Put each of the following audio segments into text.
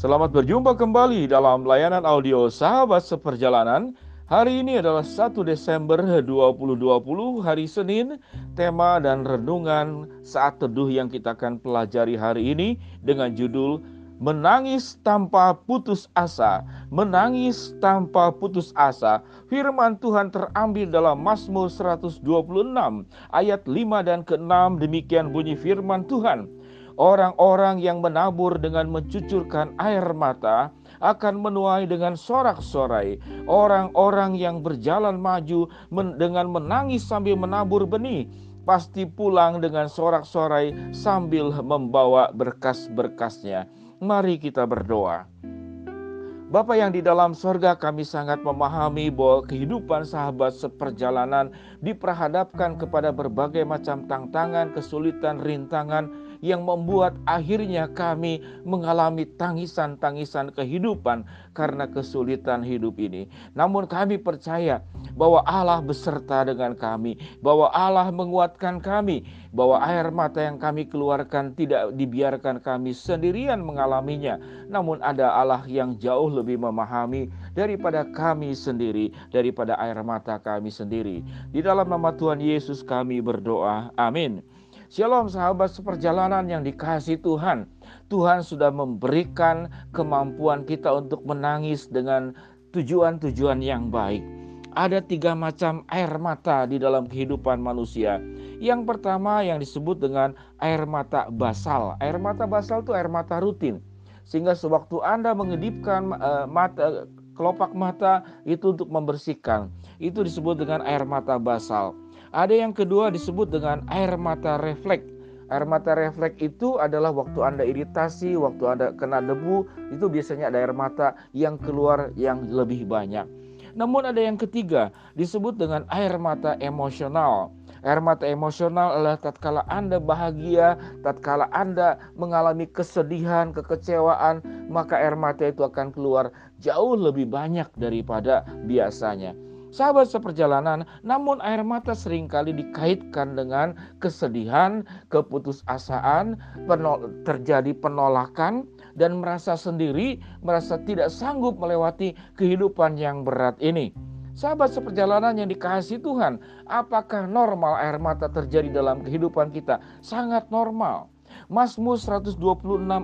Selamat berjumpa kembali dalam layanan audio Sahabat Seperjalanan. Hari ini adalah 1 Desember 2020, hari Senin. Tema dan renungan saat teduh yang kita akan pelajari hari ini dengan judul Menangis tanpa putus asa. Menangis tanpa putus asa. Firman Tuhan terambil dalam Mazmur 126 ayat 5 dan ke-6 demikian bunyi firman Tuhan. Orang-orang yang menabur dengan mencucurkan air mata akan menuai dengan sorak-sorai. Orang-orang yang berjalan maju men dengan menangis sambil menabur benih pasti pulang dengan sorak-sorai sambil membawa berkas-berkasnya. Mari kita berdoa. Bapak yang di dalam sorga kami sangat memahami bahwa kehidupan sahabat seperjalanan diperhadapkan kepada berbagai macam tantangan, kesulitan, rintangan yang membuat akhirnya kami mengalami tangisan-tangisan kehidupan karena kesulitan hidup ini. Namun kami percaya bahwa Allah beserta dengan kami, bahwa Allah menguatkan kami, bahwa air mata yang kami keluarkan tidak dibiarkan kami sendirian mengalaminya, namun ada Allah yang jauh lebih memahami daripada kami sendiri, daripada air mata kami sendiri. Di dalam nama Tuhan Yesus kami berdoa. Amin. Shalom sahabat seperjalanan yang dikasih Tuhan. Tuhan sudah memberikan kemampuan kita untuk menangis dengan tujuan-tujuan yang baik. Ada tiga macam air mata di dalam kehidupan manusia. Yang pertama yang disebut dengan air mata basal. Air mata basal itu air mata rutin. Sehingga sewaktu Anda mengedipkan uh, mata kelopak mata itu untuk membersihkan. Itu disebut dengan air mata basal. Ada yang kedua disebut dengan air mata refleks. Air mata refleks itu adalah waktu Anda iritasi, waktu Anda kena debu, itu biasanya ada air mata yang keluar yang lebih banyak. Namun ada yang ketiga, disebut dengan air mata emosional. Air mata emosional adalah tatkala Anda bahagia, tatkala Anda mengalami kesedihan, kekecewaan, maka air mata itu akan keluar jauh lebih banyak daripada biasanya. Sahabat seperjalanan, namun air mata sering kali dikaitkan dengan kesedihan, keputusasaan, penol terjadi penolakan, dan merasa sendiri, merasa tidak sanggup melewati kehidupan yang berat ini. Sahabat seperjalanan yang dikasih Tuhan, apakah normal air mata terjadi dalam kehidupan kita? Sangat normal. Mazmur 126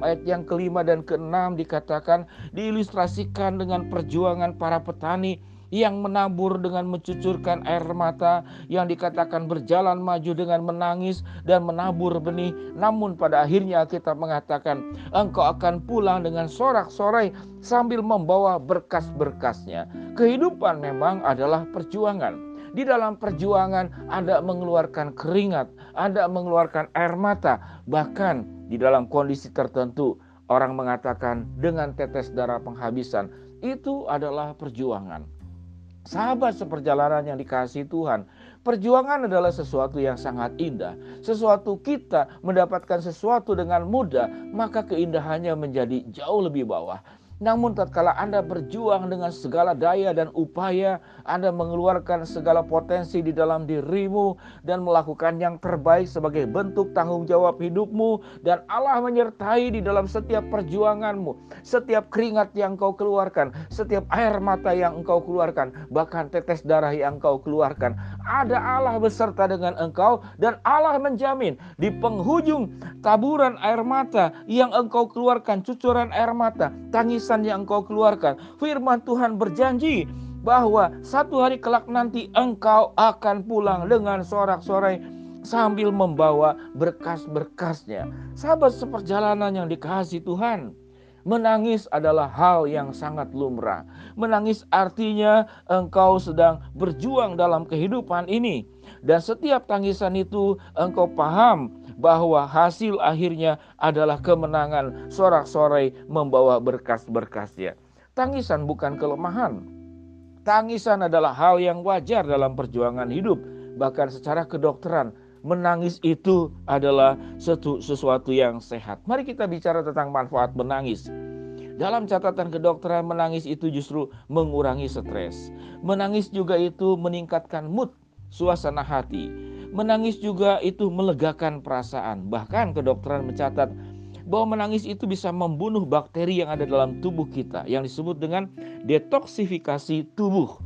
ayat yang kelima dan keenam dikatakan diilustrasikan dengan perjuangan para petani yang menabur dengan mencucurkan air mata, yang dikatakan berjalan maju dengan menangis dan menabur benih. Namun pada akhirnya kita mengatakan engkau akan pulang dengan sorak-sorai sambil membawa berkas-berkasnya. Kehidupan memang adalah perjuangan. Di dalam perjuangan Anda mengeluarkan keringat, Anda mengeluarkan air mata, bahkan di dalam kondisi tertentu orang mengatakan dengan tetes darah penghabisan itu adalah perjuangan. Sahabat seperjalanan yang dikasih Tuhan, perjuangan adalah sesuatu yang sangat indah. Sesuatu kita mendapatkan sesuatu dengan mudah, maka keindahannya menjadi jauh lebih bawah. Namun tatkala Anda berjuang dengan segala daya dan upaya, Anda mengeluarkan segala potensi di dalam dirimu dan melakukan yang terbaik sebagai bentuk tanggung jawab hidupmu dan Allah menyertai di dalam setiap perjuanganmu, setiap keringat yang kau keluarkan, setiap air mata yang engkau keluarkan, bahkan tetes darah yang engkau keluarkan. Ada Allah beserta dengan engkau dan Allah menjamin di penghujung taburan air mata yang engkau keluarkan, cucuran air mata, tangis tulisan yang engkau keluarkan. Firman Tuhan berjanji bahwa satu hari kelak nanti engkau akan pulang dengan sorak-sorai sambil membawa berkas-berkasnya. Sahabat seperjalanan yang dikasih Tuhan, menangis adalah hal yang sangat lumrah. Menangis artinya engkau sedang berjuang dalam kehidupan ini. Dan setiap tangisan itu engkau paham bahwa hasil akhirnya adalah kemenangan sorak-sorai membawa berkas-berkasnya. Tangisan bukan kelemahan. Tangisan adalah hal yang wajar dalam perjuangan hidup. Bahkan secara kedokteran, menangis itu adalah sesuatu yang sehat. Mari kita bicara tentang manfaat menangis. Dalam catatan kedokteran, menangis itu justru mengurangi stres. Menangis juga itu meningkatkan mood, suasana hati Menangis juga itu melegakan perasaan. Bahkan kedokteran mencatat bahwa menangis itu bisa membunuh bakteri yang ada dalam tubuh kita yang disebut dengan detoksifikasi tubuh.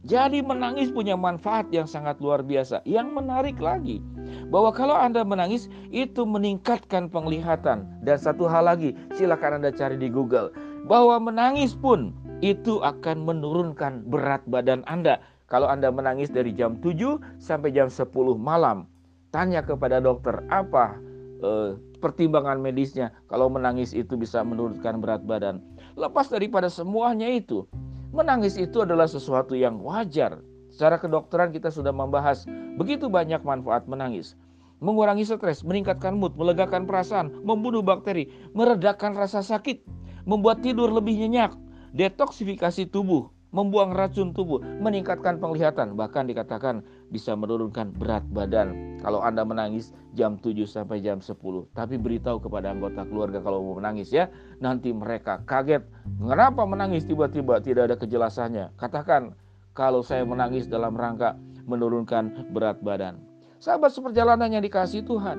Jadi menangis punya manfaat yang sangat luar biasa. Yang menarik lagi bahwa kalau Anda menangis itu meningkatkan penglihatan dan satu hal lagi, silakan Anda cari di Google bahwa menangis pun itu akan menurunkan berat badan Anda. Kalau Anda menangis dari jam 7 sampai jam 10 malam, tanya kepada dokter apa eh, pertimbangan medisnya kalau menangis itu bisa menurunkan berat badan. Lepas daripada semuanya itu, menangis itu adalah sesuatu yang wajar. Secara kedokteran kita sudah membahas begitu banyak manfaat menangis. Mengurangi stres, meningkatkan mood, melegakan perasaan, membunuh bakteri, meredakan rasa sakit, membuat tidur lebih nyenyak, detoksifikasi tubuh, membuang racun tubuh, meningkatkan penglihatan, bahkan dikatakan bisa menurunkan berat badan. Kalau Anda menangis jam 7 sampai jam 10, tapi beritahu kepada anggota keluarga kalau mau menangis ya, nanti mereka kaget. Kenapa menangis tiba-tiba tidak ada kejelasannya? Katakan kalau saya menangis dalam rangka menurunkan berat badan. Sahabat seperjalanan yang dikasih Tuhan.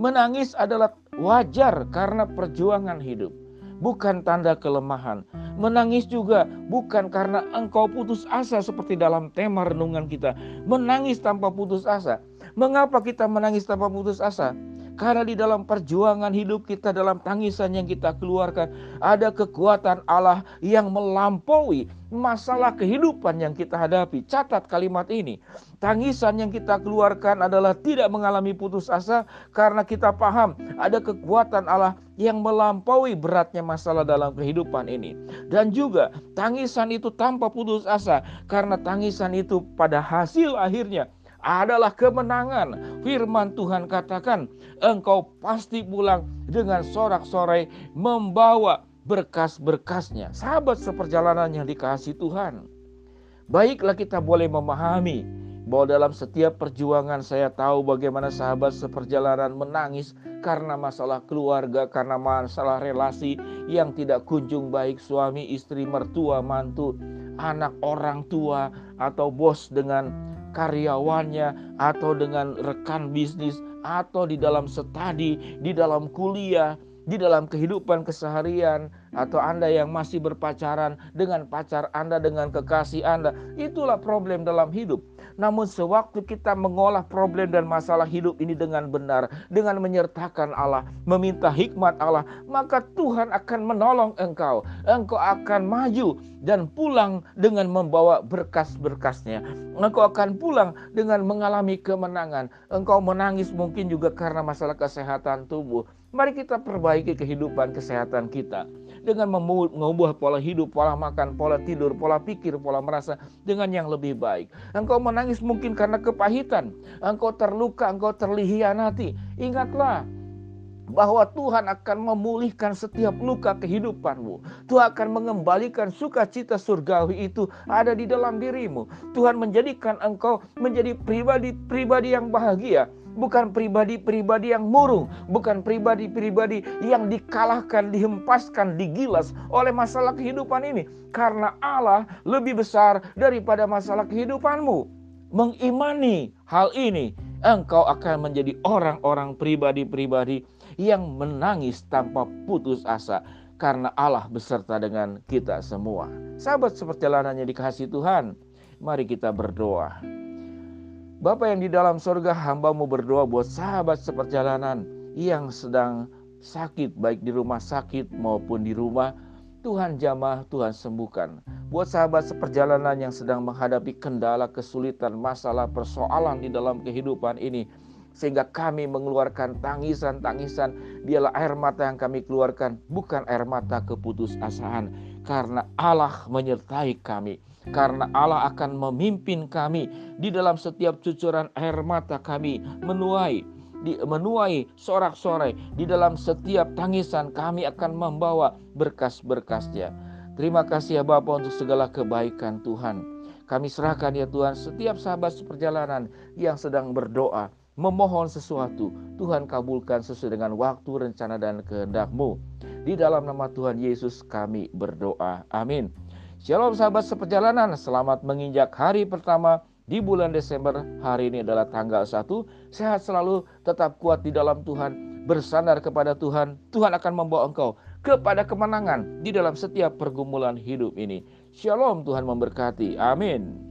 Menangis adalah wajar karena perjuangan hidup bukan tanda kelemahan. Menangis juga bukan karena engkau putus asa seperti dalam tema renungan kita. Menangis tanpa putus asa. Mengapa kita menangis tanpa putus asa? Karena di dalam perjuangan hidup kita, dalam tangisan yang kita keluarkan, ada kekuatan Allah yang melampaui masalah kehidupan yang kita hadapi. Catat kalimat ini. Tangisan yang kita keluarkan adalah tidak mengalami putus asa karena kita paham ada kekuatan Allah yang melampaui beratnya masalah dalam kehidupan ini. Dan juga tangisan itu tanpa putus asa karena tangisan itu pada hasil akhirnya adalah kemenangan. Firman Tuhan katakan, engkau pasti pulang dengan sorak-sorai membawa berkas-berkasnya. Sahabat seperjalanan yang dikasih Tuhan. Baiklah kita boleh memahami bahwa dalam setiap perjuangan saya tahu bagaimana sahabat seperjalanan menangis karena masalah keluarga, karena masalah relasi yang tidak kunjung baik suami, istri, mertua, mantu, anak orang tua atau bos dengan karyawannya atau dengan rekan bisnis atau di dalam studi, di dalam kuliah, di dalam kehidupan keseharian atau Anda yang masih berpacaran dengan pacar Anda dengan kekasih Anda, itulah problem dalam hidup. Namun sewaktu kita mengolah problem dan masalah hidup ini dengan benar, dengan menyertakan Allah, meminta hikmat Allah, maka Tuhan akan menolong engkau. Engkau akan maju dan pulang dengan membawa berkas-berkasnya. Engkau akan pulang dengan mengalami kemenangan. Engkau menangis mungkin juga karena masalah kesehatan tubuh. Mari kita perbaiki kehidupan kesehatan kita dengan mengubah pola hidup, pola makan, pola tidur, pola pikir, pola merasa dengan yang lebih baik. Engkau menangis mungkin karena kepahitan, engkau terluka, engkau terlihianati. Ingatlah, bahwa Tuhan akan memulihkan setiap luka kehidupanmu. Tuhan akan mengembalikan sukacita surgawi itu ada di dalam dirimu. Tuhan menjadikan engkau menjadi pribadi-pribadi yang bahagia bukan pribadi-pribadi yang murung, bukan pribadi-pribadi yang dikalahkan, dihempaskan, digilas oleh masalah kehidupan ini. Karena Allah lebih besar daripada masalah kehidupanmu. Mengimani hal ini, engkau akan menjadi orang-orang pribadi-pribadi yang menangis tanpa putus asa karena Allah beserta dengan kita semua. Sahabat seperjalanannya dikasih Tuhan, mari kita berdoa. Bapak yang di dalam surga, hambamu berdoa buat sahabat seperjalanan yang sedang sakit, baik di rumah sakit maupun di rumah. Tuhan jamah, Tuhan sembuhkan. Buat sahabat seperjalanan yang sedang menghadapi kendala, kesulitan, masalah, persoalan di dalam kehidupan ini, sehingga kami mengeluarkan tangisan-tangisan. Biarlah air mata yang kami keluarkan bukan air mata keputusasaan, karena Allah menyertai kami karena Allah akan memimpin kami di dalam setiap cucuran air mata kami menuai di, menuai sorak-sorai di dalam setiap tangisan kami akan membawa berkas-berkasnya. Terima kasih ya Bapak untuk segala kebaikan Tuhan. Kami serahkan ya Tuhan setiap sahabat seperjalanan yang sedang berdoa, memohon sesuatu. Tuhan kabulkan sesuai dengan waktu, rencana, dan kehendak-Mu. Di dalam nama Tuhan Yesus kami berdoa. Amin. Shalom sahabat seperjalanan, selamat menginjak hari pertama di bulan Desember. Hari ini adalah tanggal 1. Sehat selalu, tetap kuat di dalam Tuhan. bersandar kepada Tuhan, Tuhan akan membawa engkau kepada kemenangan di dalam setiap pergumulan hidup ini. Shalom, Tuhan memberkati. Amin.